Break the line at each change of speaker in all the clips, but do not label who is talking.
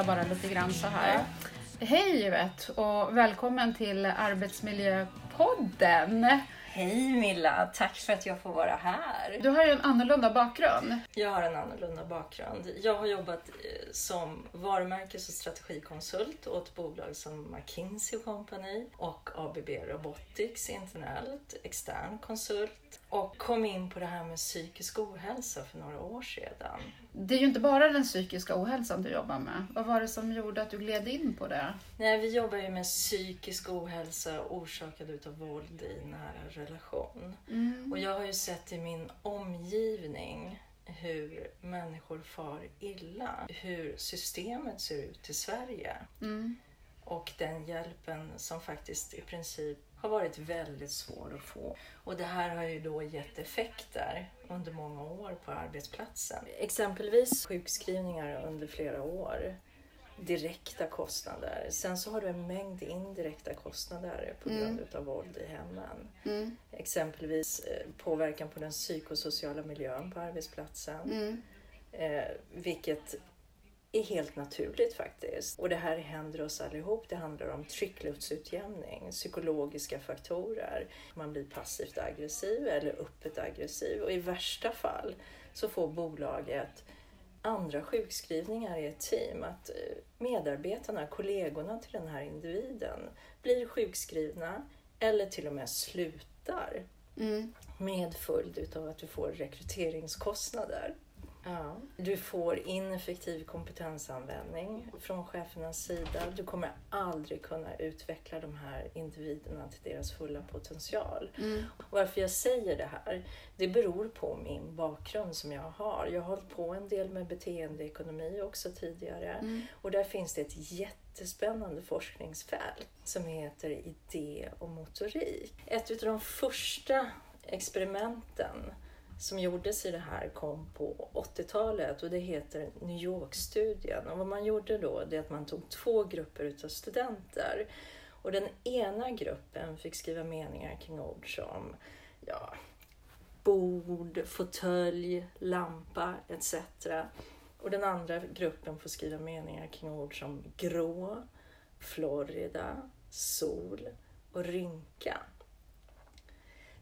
jag bara lite grann så här. Hej Yvette och välkommen till Arbetsmiljöpodden.
Hej Milla, tack för att jag får vara här.
Du har ju en annorlunda bakgrund.
Jag har en annorlunda bakgrund. Jag har jobbat eh, som varumärkes och strategikonsult åt bolag som McKinsey Company och ABB Robotics internationellt, extern konsult och kom in på det här med psykisk ohälsa för några år sedan.
Det är ju inte bara den psykiska ohälsan du jobbar med. Vad var det som gjorde att du gled in på det?
Nej, vi jobbar ju med psykisk ohälsa orsakad utav våld i nära relation. Mm. Och jag har ju sett i min omgivning hur människor far illa, hur systemet ser ut i Sverige. Mm. Och den hjälpen som faktiskt i princip har varit väldigt svår att få. Och det här har ju då gett effekter under många år på arbetsplatsen. Exempelvis sjukskrivningar under flera år. Direkta kostnader. Sen så har du en mängd indirekta kostnader på grund mm. av våld i hemmen. Mm. Exempelvis eh, påverkan på den psykosociala miljön på arbetsplatsen. Mm. Eh, vilket är helt naturligt faktiskt. Och det här händer oss allihop. Det handlar om tryckluftsutjämning, psykologiska faktorer. Man blir passivt aggressiv eller öppet aggressiv och i värsta fall så får bolaget andra sjukskrivningar i ett team. Att eh, medarbetarna, kollegorna till den här individen blir sjukskrivna eller till och med slutar. Mm. Med följd utav att du får rekryteringskostnader. Ja. Du får ineffektiv kompetensanvändning från chefernas sida. Du kommer aldrig kunna utveckla de här individerna till deras fulla potential. Mm. Varför jag säger det här, det beror på min bakgrund som jag har. Jag har hållit på en del med beteendeekonomi också tidigare mm. och där finns det ett jättespännande forskningsfält som heter idé och motorik. Ett av de första experimenten som gjordes i det här kom på 80-talet och det heter New York-studien. Och vad man gjorde då det är att man tog två grupper utav studenter och den ena gruppen fick skriva meningar kring ord som ja, bord, fåtölj, lampa etc. Och den andra gruppen får skriva meningar kring ord som grå, Florida, sol och rynka.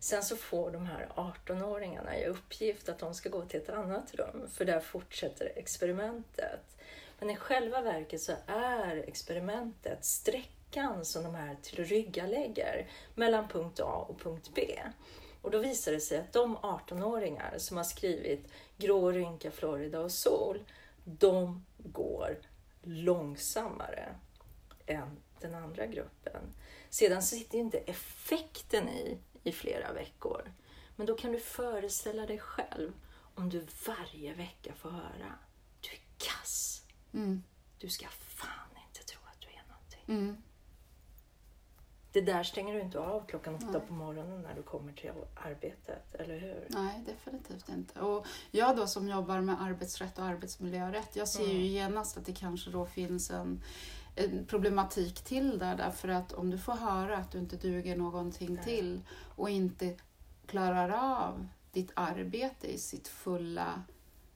Sen så får de här 18-åringarna i uppgift att de ska gå till ett annat rum för där fortsätter experimentet. Men i själva verket så är experimentet sträckan som de här tillryggalägger mellan punkt A och punkt B. Och då visar det sig att de 18-åringar som har skrivit grå, rynka, Florida och sol, de går långsammare än den andra gruppen. Sedan sitter inte effekten i i flera veckor. Men då kan du föreställa dig själv om du varje vecka får höra du är kass. Mm. Du ska fan inte tro att du är någonting. Mm. Det där stänger du inte av klockan åtta Nej. på morgonen när du kommer till arbetet, eller hur?
Nej, definitivt inte. Och jag då som jobbar med arbetsrätt och arbetsmiljörätt, jag ser mm. ju genast att det kanske då finns en en problematik till där därför att om du får höra att du inte duger någonting Nej. till och inte klarar av ditt arbete i sitt fulla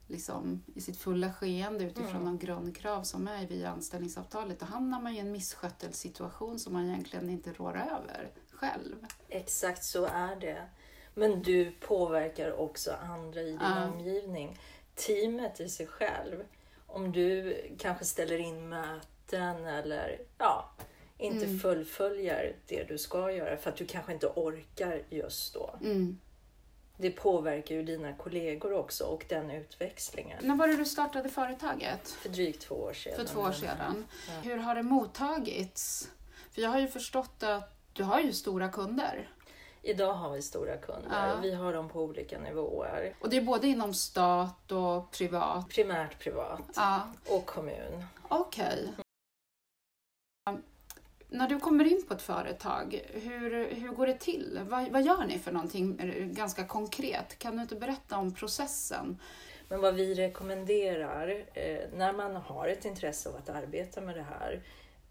liksom, i sitt fulla skeende utifrån mm. de grundkrav som är via anställningsavtalet, då hamnar man i en missköttelsesituation som man egentligen inte rår över själv.
Exakt så är det. Men du påverkar också andra i din ja. omgivning. Teamet i sig själv. Om du kanske ställer in möten möten eller ja, inte mm. fullföljer det du ska göra för att du kanske inte orkar just då. Mm. Det påverkar ju dina kollegor också och den utväxlingen.
När var det du startade företaget?
För drygt två år sedan.
För två år sedan. Ja. Hur har det mottagits? För jag har ju förstått att du har ju stora kunder.
Idag har vi stora kunder. Ja. Vi har dem på olika nivåer.
Och det är både inom stat och privat?
Primärt privat. Ja. Och kommun.
Okej. Okay. När du kommer in på ett företag, hur, hur går det till? Vad, vad gör ni för någonting ganska konkret? Kan du inte berätta om processen?
Men vad vi rekommenderar eh, när man har ett intresse av att arbeta med det här,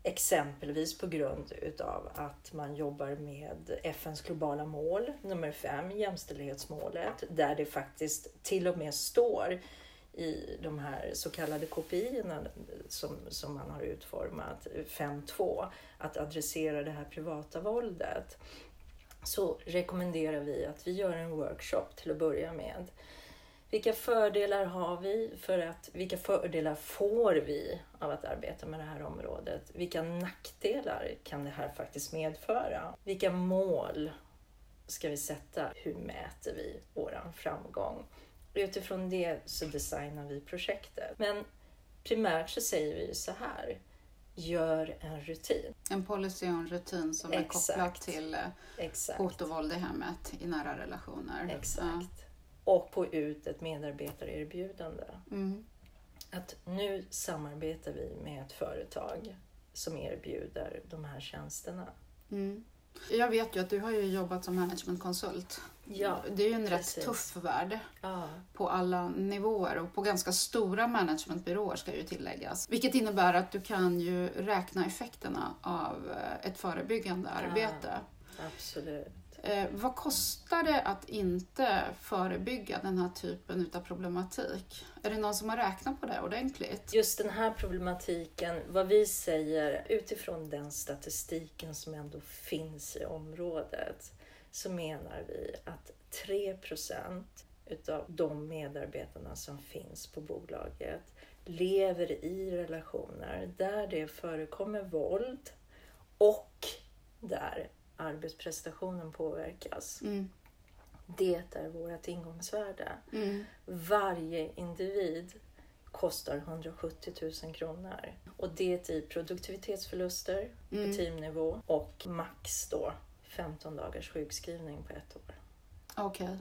exempelvis på grund utav att man jobbar med FNs globala mål, nummer fem, jämställdhetsmålet, där det faktiskt till och med står i de här så kallade kopiorna som, som man har utformat, 5.2, att adressera det här privata våldet så rekommenderar vi att vi gör en workshop till att börja med. Vilka fördelar har vi för att, vilka fördelar får vi av att arbeta med det här området? Vilka nackdelar kan det här faktiskt medföra? Vilka mål ska vi sätta? Hur mäter vi våran framgång? Utifrån det så designar vi projektet. Men primärt så säger vi så här. Gör en rutin.
En policy och en rutin som Exakt. är kopplad till eh, Exakt. hot och våld i hemmet i nära relationer.
Exakt. Ja. Och få ut ett medarbetarerbjudande. Mm. Att nu samarbetar vi med ett företag som erbjuder de här tjänsterna.
Mm. Jag vet ju att du har ju jobbat som managementkonsult. Ja, det är ju en precis. rätt tuff värld ja. på alla nivåer och på ganska stora managementbyråer ska ju tilläggas. Vilket innebär att du kan ju räkna effekterna av eh, ett förebyggande arbete.
Ja, absolut.
Eh, vad kostar det att inte förebygga den här typen av problematik? Är det någon som har räknat på det ordentligt?
Just den här problematiken, vad vi säger utifrån den statistiken som ändå finns i området, så menar vi att 3% utav de medarbetarna som finns på bolaget lever i relationer där det förekommer våld och där arbetsprestationen påverkas. Mm. Det är vårt ingångsvärde. Mm. Varje individ kostar 170 000 kronor. Och det i produktivitetsförluster mm. på teamnivå och max då 15 dagars sjukskrivning på ett år.
Okej. Okay.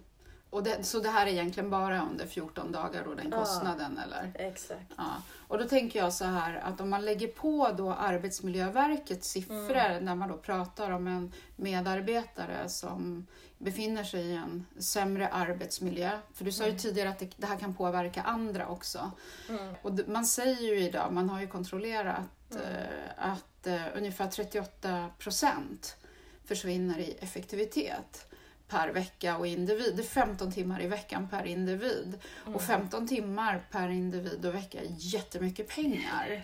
Och det, så det här är egentligen bara under 14 dagar och den kostnaden ja, eller?
Exakt.
Ja. Och då tänker jag så här att om man lägger på då Arbetsmiljöverkets siffror mm. när man då pratar om en medarbetare som befinner sig i en sämre arbetsmiljö. För du sa ju mm. tidigare att det, det, här kan påverka andra också. Mm. Och man säger ju idag, man har ju kontrollerat mm. eh, att eh, ungefär 38 procent försvinner i effektivitet per vecka och individ. Det är 15 timmar i veckan per individ. Mm. Och 15 timmar per individ och vecka är jättemycket pengar.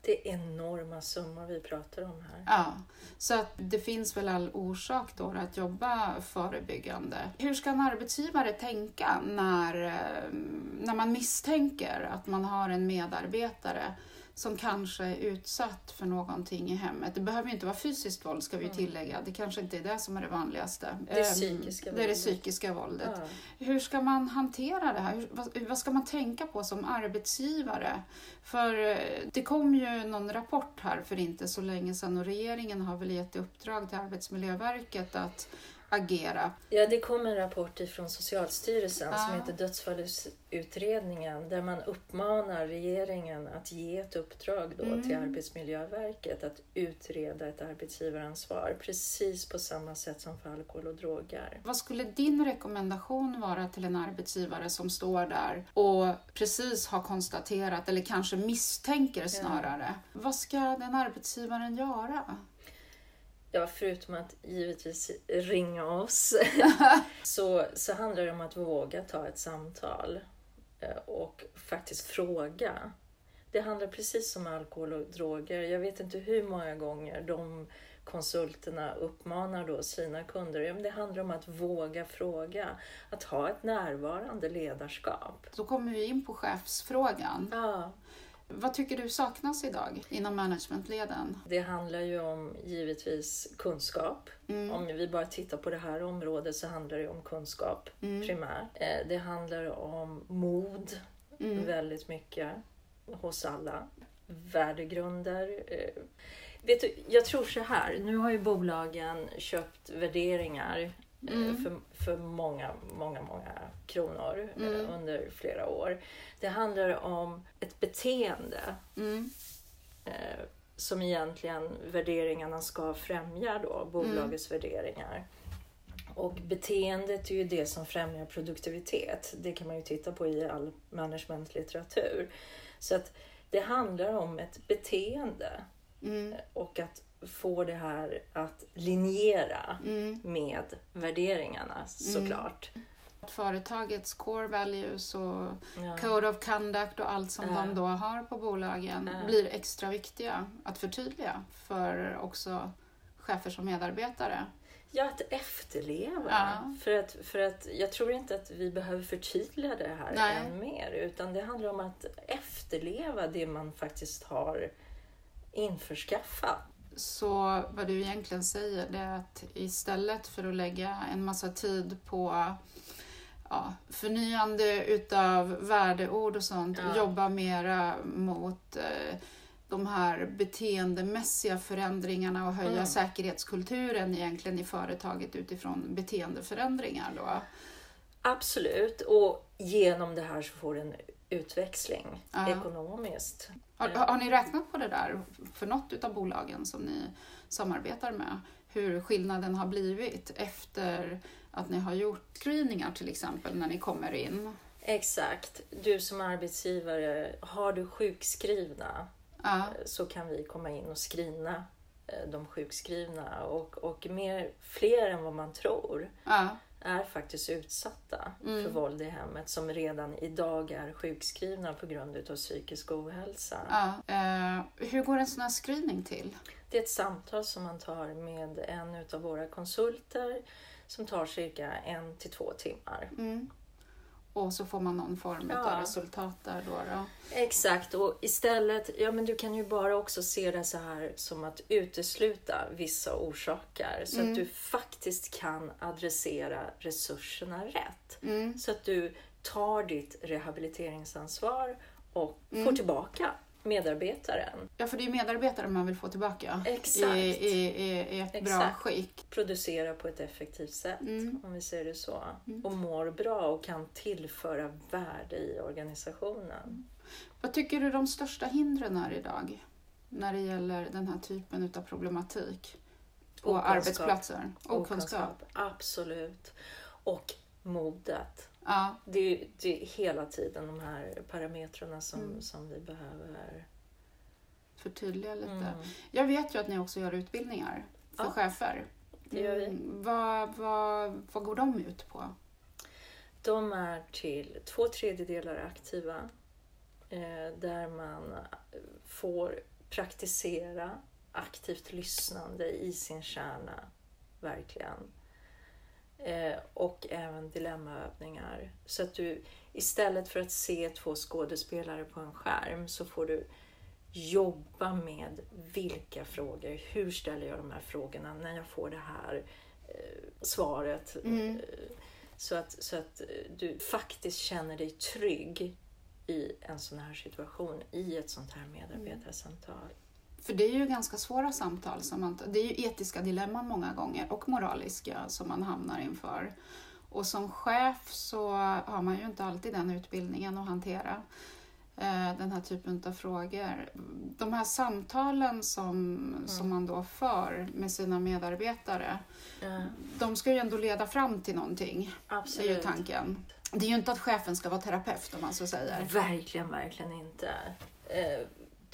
Det är enorma summor vi pratar om här.
Ja, så att det finns väl all orsak då att jobba förebyggande. Hur ska en arbetsgivare tänka när, eh, när man misstänker att man har en medarbetare som kanske är utsatt för någonting i hemmet. Det behöver inte vara fysiskt våld ska vi tillägga. Det kanske inte är det som är det vanligaste.
Det, ehm, psykiska
det är det psykiska våldet. Ja. Hur ska man hantera det här? vad, vad, ska man tänka på som arbetsgivare? För eh, det kom ju någon rapport här för inte så länge sedan och regeringen har väl gett i uppdrag till Arbetsmiljöverket att agera.
Ja, det kom en rapport från Socialstyrelsen ja. som heter Dödsfallsutredningen där man uppmanar regeringen att ge ett uppdrag då mm. till Arbetsmiljöverket att utreda ett arbetsgivaransvar precis på samma sätt som för alkohol och droger.
Vad skulle din rekommendation vara till en arbetsgivare som står där och precis har konstaterat eller kanske misstänker snarare? Ja. Vad ska den arbetsgivaren göra?
Ja, förutom att givetvis ringa oss så, så handlar det om att våga ta ett samtal eh, och faktiskt fråga. Det handlar precis som alkohol och droger. Jag vet inte hur många gånger de konsulterna uppmanar då sina kunder. det handlar om att våga fråga, att ha ett närvarande ledarskap.
Då kommer vi in på chefsfrågan.
Ja.
Vad tycker du saknas idag inom managementleden?
Det handlar ju om givetvis kunskap. Mm. Om vi bara tittar på det här området så handlar det om kunskap mm. primärt. Eh, det handlar om mod mm. väldigt mycket hos alla. Värdegrunder. Eh, vet du, jag tror så här, nu har ju bolagen köpt värderingar mm. för, för många, många, många kronor eh, mm. under flera år. Det handlar om ett beteende mm. eh, som egentligen värderingarna ska främja då, bolagets mm. värderingar. Och beteendet är ju det som främjar produktivitet. Det kan man ju titta på i all managementlitteratur. Så att det handlar om ett beteende mm. och att få det här att linjera mm. med värderingarna såklart.
Företagets core values och
Ja.
code of conduct och allt som
Ja.
de då har på bolagen
Ja.
blir extra viktiga att förtydliga för också chefer som medarbetare.
Ja, att efterleva.
Ja.
För, att, för att jag tror inte att vi behöver förtydliga det här
Nej.
än mer. Utan det handlar om att efterleva det man faktiskt har införskaffat.
Så vad du egentligen säger det är att istället för att lägga en massa tid på ja, förnyande utav värdeord och sånt,
Ja.
jobba mera mot eh, de här beteendemässiga förändringarna och höja
Mm.
säkerhetskulturen egentligen i företaget utifrån beteendeförändringar då.
Absolut. Och genom det här så får du en utväxling
Ja.
ekonomiskt.
Har, har ni räknat på det där för något utav bolagen som ni samarbetar med? Hur skillnaden har blivit efter att ni har gjort screeningar till exempel när ni kommer in?
Exakt. Du som arbetsgivare, har du sjukskrivna
Ja,
så kan vi komma in och screena eh, de sjukskrivna. Och, och mer, fler än vad man tror
ja,
är faktiskt utsatta
Mm.
för våld i hemmet som redan idag är sjukskrivna på grund av psykisk ohälsa.
ja. Eh, hur går en sån här screening till?
Det är ett samtal som man tar med en av våra konsulter som tar cirka en till två timmar.
Mm. Och så får man någon form
Ja.
av resultat där då. då.
Exakt, och istället, ja men du kan ju bara också se det så här som att utesluta vissa orsaker så
Mm.
att du faktiskt kan adressera resurserna rätt.
Mm.
Så att du tar ditt rehabiliteringsansvar och
Mm.
får tillbaka medarbetaren.
Ja, för det är ju medarbetare man vill få tillbaka
Exakt.
i, i, i, i ett bra
Exakt.
skick.
Producera på ett effektivt sätt,
Mm.
om vi säger det så.
Mm.
Och mår bra och kan tillföra värde i organisationen.
Vad tycker du de största hindren är idag när det gäller den här typen av problematik på
Okunskap.
arbetsplatser? Okunskap.
Absolut. Och modet.
Ja,
Det är, det är hela tiden de här parametrarna som,
Mm.
som vi behöver.
förtydliga lite.
Mm.
Jag vet ju att ni också gör utbildningar för
Ja,
chefer.
det gör vi.
Mm, vad, vad, vad går de ut på?
De är till två tredjedelar aktiva. Eh, där man får praktisera aktivt lyssnande i sin kärna. Verkligen. Eh, och även dilemmaövningar. Så att du istället för att se två skådespelare på en skärm så får du jobba med vilka frågor, hur ställer jag de här frågorna när jag får det här eh, svaret.
Mm.
Eh, så att, så att eh, du faktiskt känner dig trygg i en sån här situation, i ett sånt här medarbetarsamtal.
För det är ju ganska svåra samtal. Som man, det är ju etiska dilemman många gånger och moraliska som man hamnar inför. Och som chef så har man ju inte alltid den utbildningen att hantera eh, den här typen av frågor. De här samtalen som, som man då för med sina medarbetare,
Ja,
de ska ju ändå leda fram till någonting. Det är ju
absolut.
tanken. Det är ju inte att chefen ska vara terapeut om man så säger.
Verkligen, verkligen inte.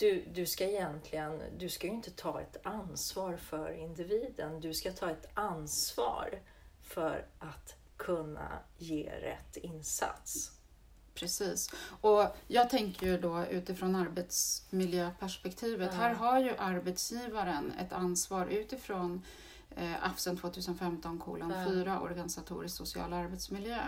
Du, du ska egentligen, du ska ju inte ta ett ansvar för individen. Du ska ta ett ansvar för att kunna ge rätt insats.
Precis. Och jag tänker ju då utifrån arbetsmiljöperspektivet.
Ja.
Här har ju arbetsgivaren ett ansvar utifrån eh, AFSEN 2015 kolon
Ja.
4 organisatorisk social arbetsmiljö.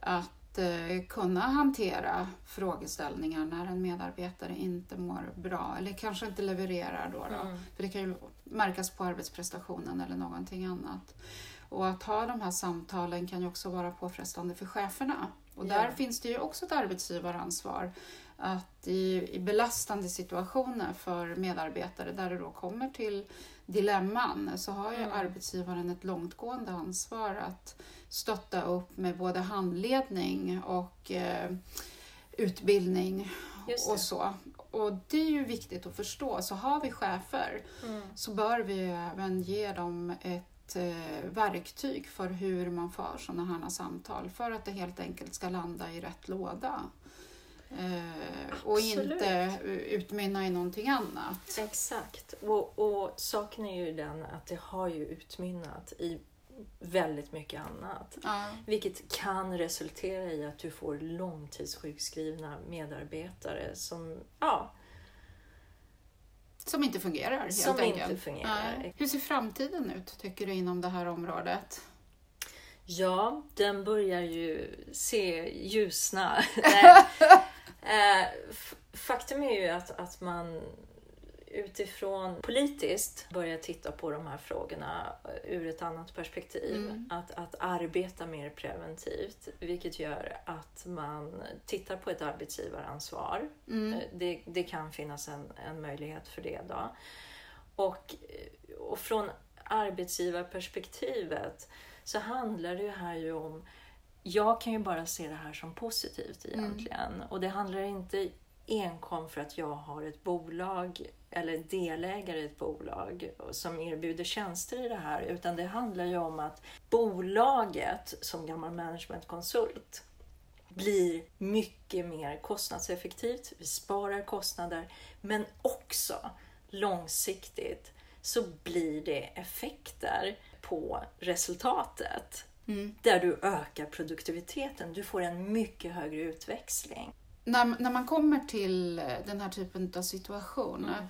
Att eh, kunna hantera frågeställningar när en medarbetare inte mår bra eller kanske inte levererar då. då.
Mm.
För det kan ju märkas på arbetsprestationen eller någonting annat. Och att ha de här samtalen kan ju också vara påfrestande för cheferna. Och
Ja.
där finns det ju också ett arbetsgivaransvar. Att i, i belastande situationer för medarbetare där det då kommer till dilemman så har ju
Mm.
arbetsgivaren ett långtgående ansvar att stötta upp med både handledning och eh, utbildning och så. Och det är ju viktigt att förstå. Så har vi chefer
Mm.
så bör vi även ge dem ett eh, verktyg för hur man för sådana här samtal för att det helt enkelt ska landa i rätt låda. Eh, och inte utmynna i någonting annat.
Exakt. Och, och saken är ju den att det har ju utmynnat i väldigt mycket annat.
Ja.
Vilket kan resultera i att du får långtidssjukskrivna medarbetare som, ja,
Som inte fungerar helt
som
enkelt.
inte fungerar.
Hur ser framtiden ut, tycker du, inom det här området?
Ja, den börjar ju se ljusna. Eh, Faktum är ju att, att man utifrån politiskt börjar titta på de här frågorna eh, ur ett annat perspektiv.
Mm.
Att, att arbeta mer preventivt, vilket gör att man tittar på ett arbetsgivaransvar.
Mm.
Eh, Det, det kan finnas en, en möjlighet för det då. Och, och från arbetsgivarperspektivet så handlar det ju här ju om jag kan ju bara se det här som positivt egentligen. Och det handlar inte enkom för att jag har ett bolag eller delägare i ett bolag som erbjuder tjänster i det här. Utan det handlar ju om att bolaget som gammal managementkonsult blir mycket mer kostnadseffektivt. Vi sparar kostnader. Men också långsiktigt så blir det effekter på resultatet.
Mm.
Där du ökar produktiviteten. Du får en mycket högre utväxling.
När, när man kommer till eh, den här typen av situation
Mm.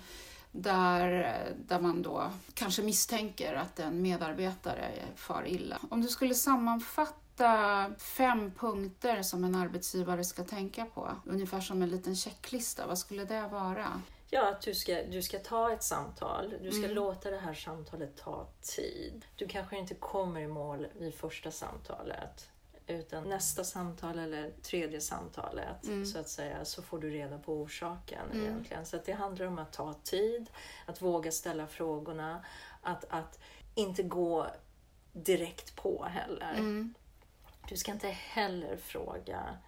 där, där man då kanske misstänker att en medarbetare far illa. Om du skulle sammanfatta fem punkter som en arbetsgivare ska tänka på, ungefär som en liten checklista, vad skulle det vara?
Ja, att du ska, du ska ta ett samtal. Du ska
Mm.
låta det här samtalet ta tid. Du kanske inte kommer i mål vid första samtalet. Utan nästa samtal eller tredje samtalet
Mm.
så att säga så får du reda på orsaken
Mm.
egentligen. Så det handlar om att ta tid, att våga ställa frågorna, att, att inte gå direkt på heller.
Mm.
Du ska inte heller fråga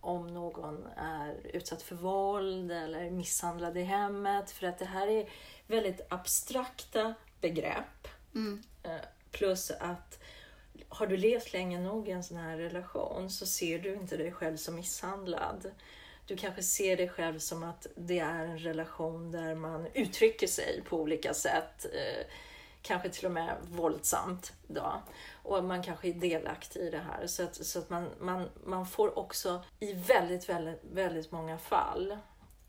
om någon är utsatt för våld eller misshandlad i hemmet. För att det här är väldigt abstrakta begrepp.
Mm.
Eh, Plus att har du levt länge nog i en sån här relation så ser du inte dig själv som misshandlad. Du kanske ser dig själv som att det är en relation där man uttrycker sig på olika sätt. eh, Kanske till och med våldsamt. Då. Och man kanske är delaktig i det här. Så att, så att man, man, man får också i väldigt, väldigt, väldigt många fall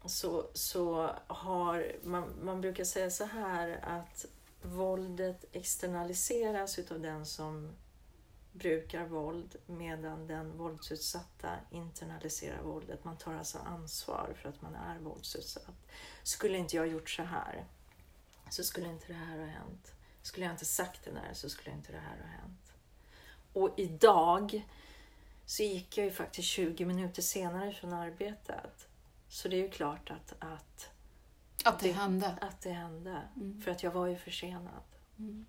så, så har man, man brukar säga så här att våldet externaliseras utav den som brukar våld medan den våldsutsatta internaliserar våldet. Man tar alltså ansvar för att man är våldsutsatt. Skulle inte jag gjort så här så skulle inte det här ha hänt. Skulle jag inte sagt det där så skulle inte det här ha hänt. Och idag så gick jag ju faktiskt 20 minuter senare från arbetet. Så det är ju klart att, att,
Att det
Det-
hände.
att det hände.
Mm.
För att jag var ju försenad.
Mm.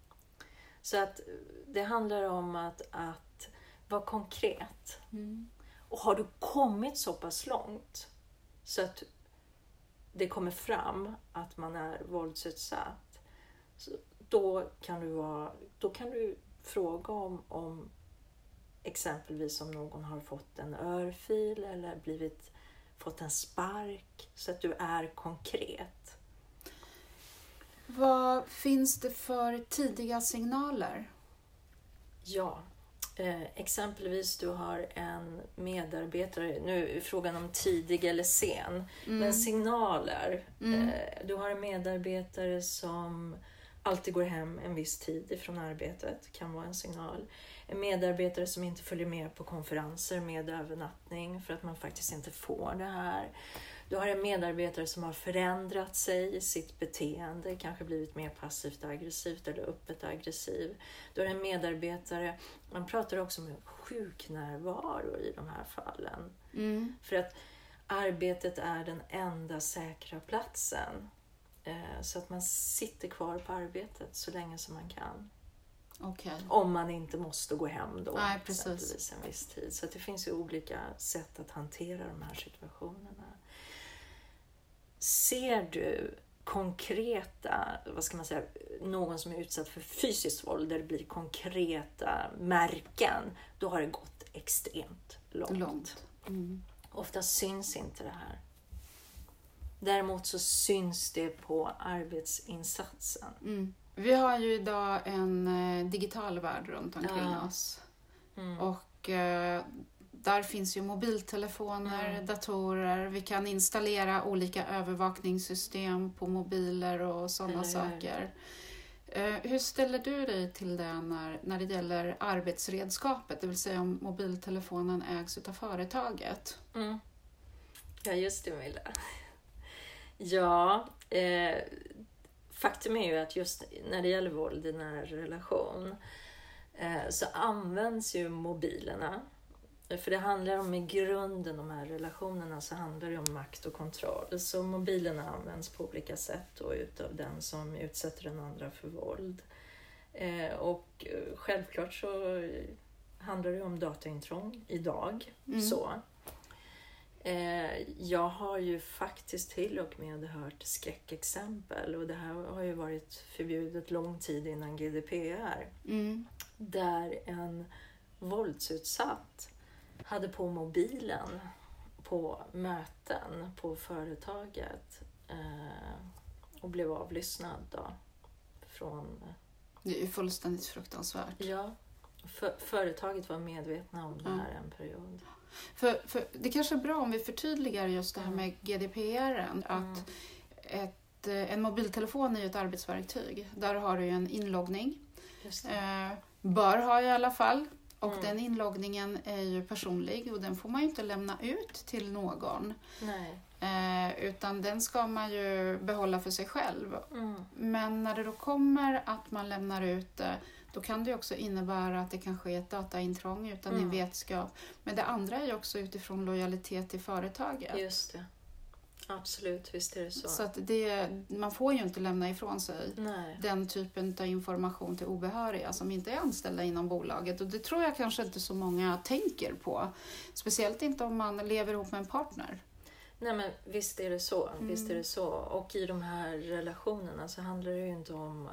Så att det handlar om att, att vara konkret.
Mm.
Och har du kommit så pass långt så att det kommer fram att man är våldsutsatt, så då kan du, vara, då kan du fråga om, om exempelvis om någon har fått en örfil eller blivit, fått en spark, så att du är konkret.
Vad finns det för tidiga signaler?
Ja, eh, exempelvis du har en medarbetare, nu är frågan om tidig eller sen, men signaler.
Mm.
Eh, du har en medarbetare som alltid går hem en viss tid ifrån arbetet, kan vara en signal. En medarbetare som inte följer med på konferenser med övernattning för att man faktiskt inte får det här. Du har en medarbetare som har förändrat sig i sitt beteende, kanske blivit mer passivt aggressivt eller öppet aggressiv. Du har en medarbetare, man pratar också om sjuknärvaro i de här fallen.
Mm.
För att arbetet är den enda säkra platsen. Eh, Så att man sitter kvar på arbetet så länge som man kan.
Okej.
Om man inte måste gå hem då,
Nej, precis.
exempelvis en viss tid. Så det finns ju olika sätt att hantera de här situationerna. Ser du konkreta, vad ska man säga, någon som är utsatt för fysiskt våld där det blir konkreta märken, då har det gått extremt långt.
Långt. Mm.
Ofta syns inte det här. Däremot så syns det på arbetsinsatsen.
Mm. Vi har ju idag en eh, digital värld runt omkring
Ja.
oss.
Mm.
Och eh, där finns ju mobiltelefoner,
Mm.
datorer, vi kan installera olika övervakningssystem på mobiler och sådana saker. Eh, hur ställer du dig till det när, när det gäller arbetsredskapet, det vill säga om mobiltelefonen ägs utav företaget?
Mm. Ja, just det Milla. Ja, eh, faktum är ju att just när det gäller våld i nära relation eh, så används ju mobilerna. För det handlar om i grunden, de här relationerna, så handlar det om makt och kontroll. Så mobilerna används på olika sätt då utav den som utsätter den andra för våld. Eh, och eh, självklart så handlar det om dataintrång idag.
Mm.
Så. Eh, jag har ju faktiskt till och med hört skräckexempel och det här har ju varit förbjudet lång tid innan GDPR.
Mm.
Där en våldsutsatt hade på mobilen på möten på företaget eh, och blev avlyssnad då. Från,
Det är ju fullständigt fruktansvärt.
ja, för, företaget var medvetna om det här en period.
För, för det kanske är bra om vi förtydligar just det här med GDPR. Att ett, eh, en mobiltelefon är ju ett arbetsverktyg. Där har du ju en inloggning. Eh, bör ha i alla fall. Och
Mm.
den inloggningen är ju personlig och den får man ju inte lämna ut till någon.
Nej.
Eh, utan den ska man ju behålla för sig själv.
Mm.
Men när det då kommer att man lämnar ut det, då kan det också innebära att det kan ske ett dataintrång utan
Mm.
din vetskap. Men det andra är ju också utifrån lojalitet till företaget.
Just det. Absolut, visst är det så.
Så att det, man får ju inte lämna ifrån sig
Nej.
den typen av information till obehöriga som inte är anställda inom bolaget. Och det tror jag kanske inte så många tänker på. Speciellt inte om man lever ihop med en partner.
Nej men visst är det så.
Mm.
Visst är det så. Och i de här relationerna så handlar det ju inte om...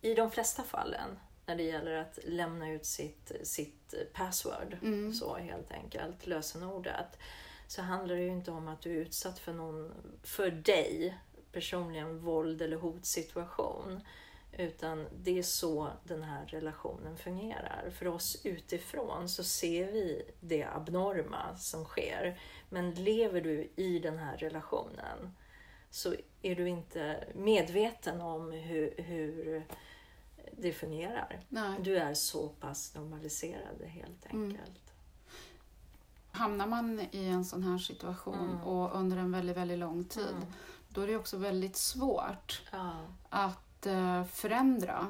I de flesta fallen när det gäller att lämna ut sitt, sitt password,
Mm.
så helt enkelt, lösenordet, så handlar det ju inte om att du är utsatt för någon, för dig personligen, våld eller hotsituation. Utan det är så den här relationen fungerar. För oss utifrån så ser vi det abnorma som sker. Men lever du i den här relationen så är du inte medveten om hur, hur det fungerar.
Nej.
Du är så pass normaliserad helt
Mm.
enkelt.
Hamnar man i en sån här situation
Mm.
och under en väldigt, väldigt lång tid,
Mm.
då är det också väldigt svårt
Ja.
att eh, förändra.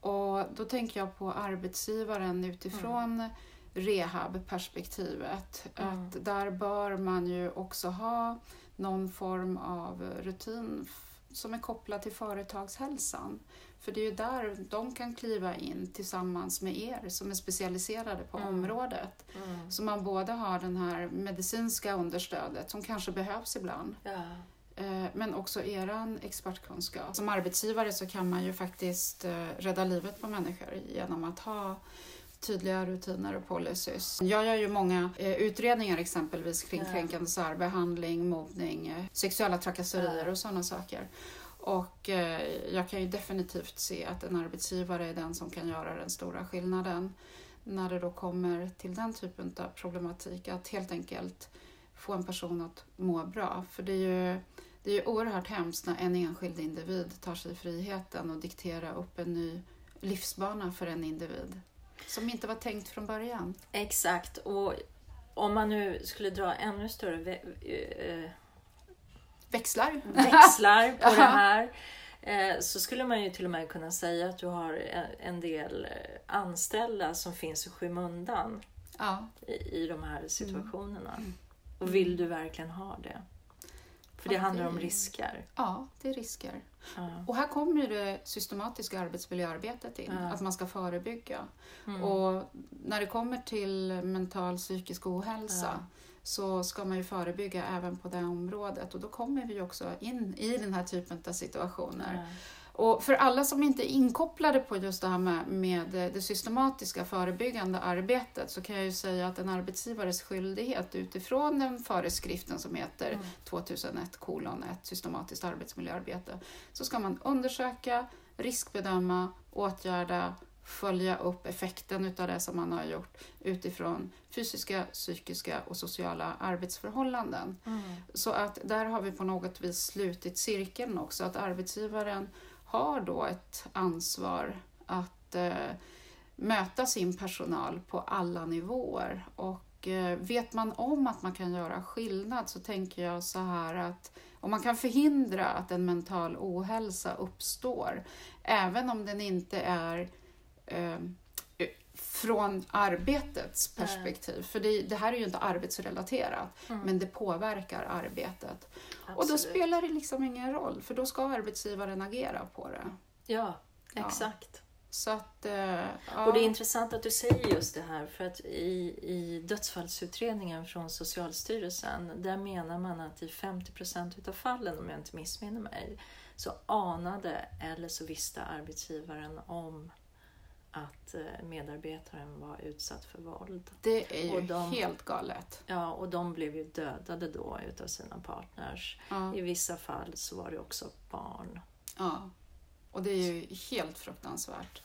Och då tänker jag på arbetsgivaren utifrån rehabperspektivet.
Mm.
Att där bör man ju också ha någon form av rutin som är kopplad till företagshälsan. För det är ju där de kan kliva in tillsammans med er som är specialiserade på
Mm.
området.
Mm.
Så man både har den här medicinska understödet som kanske behövs ibland
Ja.
Eh, Men också eran expertkunskap. Som arbetsgivare så kan man ju faktiskt eh, rädda livet på människor genom att ha tydliga rutiner och policies. Jag gör ju många eh, utredningar exempelvis kring kränkande särbehandling, mobbning, eh, sexuella trakasserier och sådana saker. Och eh, jag kan ju definitivt se att en arbetsgivare är den som kan göra den stora skillnaden när det då kommer till den typen av problematik. Att helt enkelt få en person att må bra. För det är ju det är ju oerhört hemskt när en enskild individ tar sig friheten och dikterar upp en ny livsbana för en individ. Som inte var tänkt från början.
Exakt. Och om man nu skulle dra ännu större vä- eh,
Växlar.
växlar på det här eh, så skulle man ju till och med kunna säga att du har en- del anställda som finns i skymundan
Ja,
i, i de här situationerna.
Mm.
Och vill du verkligen ha det? För det handlar om risker.
ja, det är risker.
Ja.
Och här kommer det systematiska arbetsmiljöarbetet in.
Ja.
Att man ska förebygga.
Mm.
Och när det kommer till mental psykisk ohälsa
Ja.
så ska man ju förebygga även på det området. Och då kommer vi också in i den här typen av situationer. Och för alla som inte är inkopplade på just det här med, med det systematiska förebyggande arbetet så kan jag ju säga att en arbetsgivares skyldighet utifrån den föreskriften som heter
Mm.
2001 kolon 1 systematiskt arbetsmiljöarbete så ska man undersöka, riskbedöma, åtgärda, följa upp effekten utav det som man har gjort utifrån fysiska, psykiska och sociala arbetsförhållanden. Mm. Så att där har vi på något vis slutit cirkeln också, att arbetsgivaren har då ett ansvar att eh, möta sin personal på alla nivåer. Och eh, vet man om att man kan göra skillnad så tänker jag så här att om man kan förhindra att en mental ohälsa uppstår, även om den inte är eh, från arbetets perspektiv. Mm. För det, det, här är ju inte arbetsrelaterat, mm. men det påverkar arbetet. Absolut. Och då spelar det liksom ingen roll, för då ska arbetsgivaren agera på det.
Ja, exakt. Ja.
Så att, eh, ja.
Och det är intressant att du säger just det här, för att i, i dödsfallsutredningen från Socialstyrelsen, där menar man att i 50 procent av fallen, om jag inte missminner mig, så anade eller så visste arbetsgivaren om att eh, medarbetaren var utsatt för våld.
Det är ju de, helt galet.
Ja, och de blev ju dödade då utav sina partners. Ja. I vissa fall så var det också barn.
Ja, och det är ju helt fruktansvärt.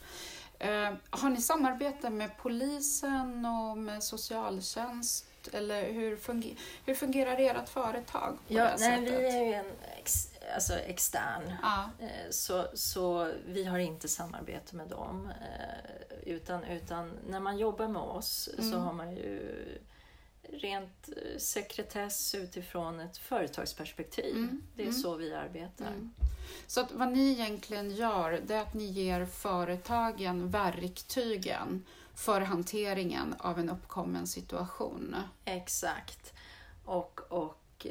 Eh, har ni samarbete med polisen och med socialtjänst? Eller hur, funger hur fungerar ert företag?
På ja, nej, sättet? vi är en alltså extern. Ja. Eh, så, så vi har inte samarbete med dem. Eh, utan, utan när man jobbar med oss mm. så har man ju rent eh, sekretess utifrån ett företagsperspektiv. Mm. Det är mm. så vi arbetar. Mm.
Så att vad ni egentligen gör, det är att ni ger företagen verktygen för hanteringen av en uppkommen situation.
Exakt. Och, och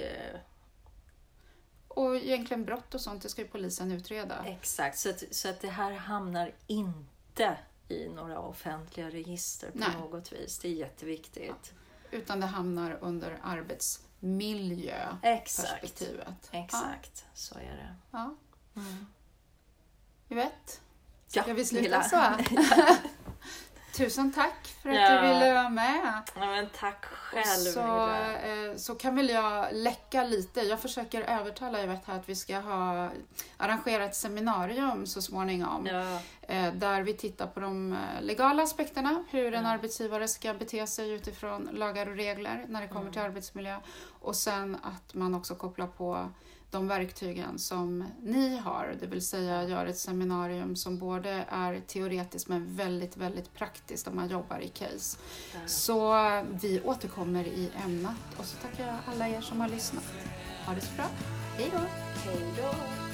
och egentligen brott och sånt, det ska ju polisen utreda.
Exakt, så att, så att det här hamnar inte i några offentliga register på Nej. något vis. Det är jätteviktigt. Ja.
Utan det hamnar under arbetsmiljöperspektivet.
Exakt, Exakt. Ja. så är det.
Ja. Mm. Yvette, ska ja, vi sluta så? Tusen tack för att ja. du ville vara med.
Ja, men tack själv.
så, eh, så kan väl jag läcka lite. Jag försöker övertala Yvette här att vi ska ha arrangera ett seminarium så småningom. Ja. Eh, där vi tittar på de eh, legala aspekterna. Hur en arbetsgivare ska bete sig utifrån lagar och regler när det kommer mm. till arbetsmiljö. Och sen att man också kopplar på de verktygen som ni har, det vill säga gör ett seminarium som både är teoretiskt men väldigt, väldigt praktiskt om man jobbar i case. Så vi återkommer i ämnet och så tackar jag alla er som har lyssnat. Ha det så bra. Hej då!
Hej då!